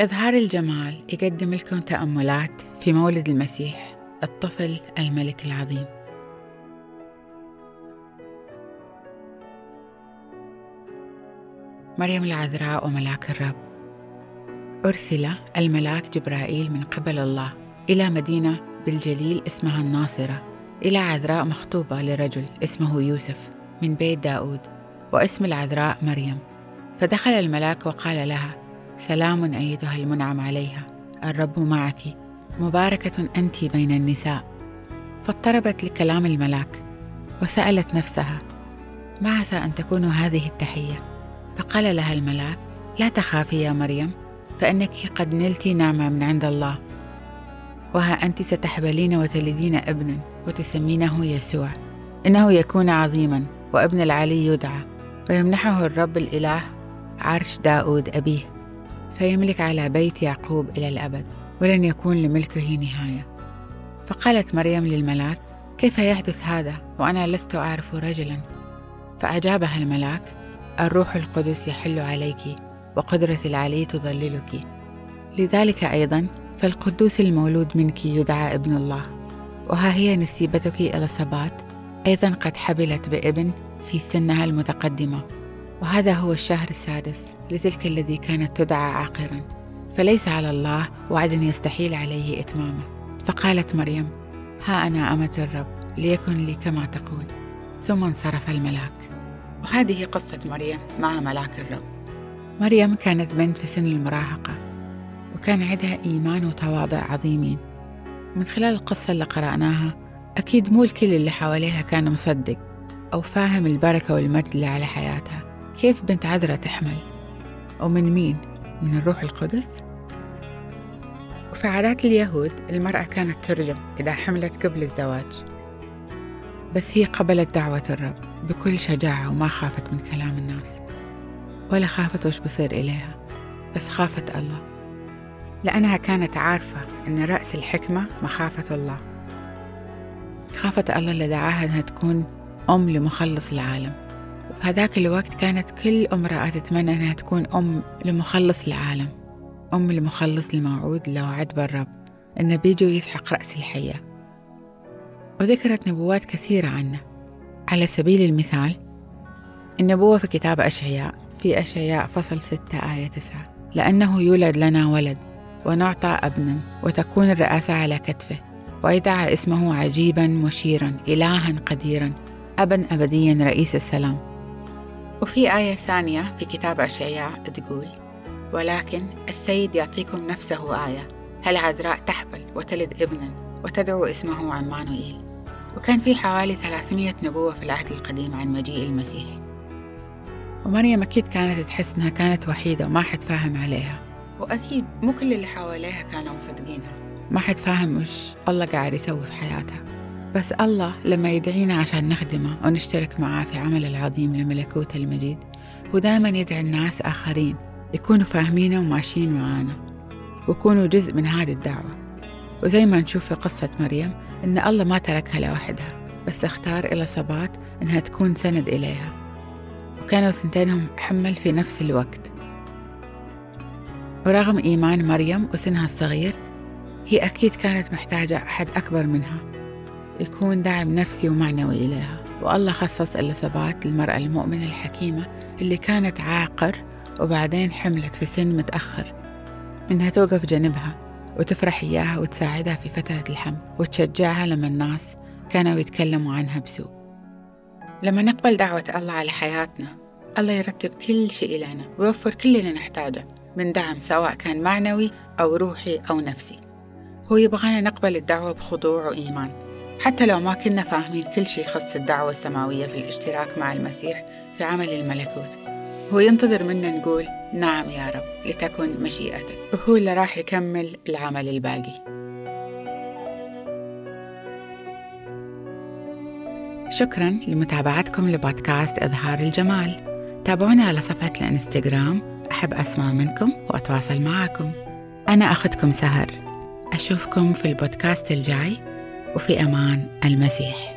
إظهار الجمال يقدم لكم تأملات في مولد المسيح الطفل الملك العظيم. مريم العذراء وملاك الرب. أرسل الملاك جبرائيل من قبل الله إلى مدينة بالجليل اسمها الناصرة إلى عذراء مخطوبة لرجل اسمه يوسف من بيت داود واسم العذراء مريم. فدخل الملاك وقال لها سلام أيتها المنعم عليها. الرب معك. مباركة أنت بين النساء. فاضطربت لكلام الملاك وسألت نفسها ما عسى أن تكون هذه التحية؟ فقال لها الملاك لا تخافي يا مريم فإنك قد نلت نعمة من عند الله. وها أنت ستحبلين وتلدين ابنا وتسمينه يسوع. إنه يكون عظيما وابن العلي يدعى ويمنحه الرب الإله عرش داود أبيه. فيملك على بيت يعقوب إلى الأبد ولن يكون لملكه نهاية. فقالت مريم للملاك كيف يحدث هذا؟ وأنا لست أعرف رجلا. فأجابها الملاك الروح القدس يحل عليك وقدرة العلي تظللك لذلك أيضا فالقدوس المولود منك يدعى ابن الله. وها هي نسيبتك إلى الصبات أيضا قد حبلت بابن في سنها المتقدمة. وهذا هو الشهر السادس لتلك الذي كانت تدعى عاقرا. فليس على الله وعد يستحيل عليه إتمامه. فقالت مريم ها أنا أمة الرب ليكن لي كما تقول. ثم انصرف الملاك. وهذه قصة مريم مع ملاك الرب. مريم كانت بنت في سن المراهقة وكان عندها إيمان وتواضع عظيمين. من خلال القصة اللي قرأناها أكيد مو الكل اللي حواليها كان مصدق أو فاهم البركة والمجد اللي على حياتها. كيف بنت عذرة تحمل؟ ومن مين؟ من الروح القدس؟ وفي عادات اليهود المرأة كانت ترجم إذا حملت قبل الزواج. بس هي قبلت دعوة الرب بكل شجاعة وما خافت من كلام الناس. ولا خافت وش بصير إليها بس خافت الله. لأنها كانت عارفة أن رأس الحكمة مخافة الله. خافت الله اللي دعاها أنها تكون أم لمخلص العالم. هذاك الوقت كانت كل امرأة تتمنى أنها تكون أم لمخلص العالم أم لمخلص الموعود اللي وعد بالرب إنه بيجي ويسحق رأس الحية. وذكرت نبوات كثيرة عنه. على سبيل المثال النبوة في كتاب أشعياء في أشعياء فصل ستة آية تسعة لأنه يولد لنا ولد ونعطى ابنا وتكون الرئاسة على كتفه ويدعى اسمه عجيبا مشيرا إلها قديرا أبا أبديا رئيس السلام. وفي آية ثانية في كتاب أشعياء تقول ولكن السيد يعطيكم نفسه آية هل عذراء تحبل وتلد ابنا وتدعو اسمه عمانوئيل؟ وكان في حوالي 300 نبوة في العهد القديم عن مجيء المسيح. ومريم أكيد كانت تحس إنها كانت وحيدة وما حد فاهم عليها. وأكيد مو كل اللي حواليها كانوا مصدقينها. ما حد فاهم وش الله قاعد يسوي في حياتها. بس الله لما يدعينا عشان نخدمه ونشترك معاه في عمل العظيم لملكوت المجيد هو دائما يدعي الناس آخرين يكونوا فاهمينه وماشيين معانا ويكونوا جزء من هذه الدعوة. وزي ما نشوف في قصة مريم إن الله ما تركها لوحدها بس اختار إلى صبات إنها تكون سند إليها. وكانوا ثنتينهم حمل في نفس الوقت. ورغم إيمان مريم وسنها الصغير هي أكيد كانت محتاجة أحد أكبر منها. يكون داعم نفسي ومعنوي إليها. والله خصص إليزابات المرأة المؤمنة الحكيمة اللي كانت عاقر وبعدين حملت في سن متأخر. إنها توقف جنبها وتفرح إياها وتساعدها في فترة الحمل وتشجعها لما الناس كانوا يتكلموا عنها بسوء. لما نقبل دعوة الله على حياتنا الله يرتب كل شيء لنا ويوفر كل اللي نحتاجه من دعم سواء كان معنوي أو روحي أو نفسي. هو يبغانا نقبل الدعوة بخضوع وإيمان. حتى لو ما كنا فاهمين كل شيء يخص الدعوة السماوية في الاشتراك مع المسيح في عمل الملكوت. هو ينتظر منا نقول نعم يا رب لتكن مشيئتك. وهو اللي راح يكمل العمل الباقي. شكرا لمتابعتكم لبودكاست إظهار الجمال. تابعونا على صفحة الإنستغرام. أحب أسمع منكم وأتواصل معكم أنا أخذكم سهر. أشوفكم في البودكاست الجاي. وفي أمان المسيح.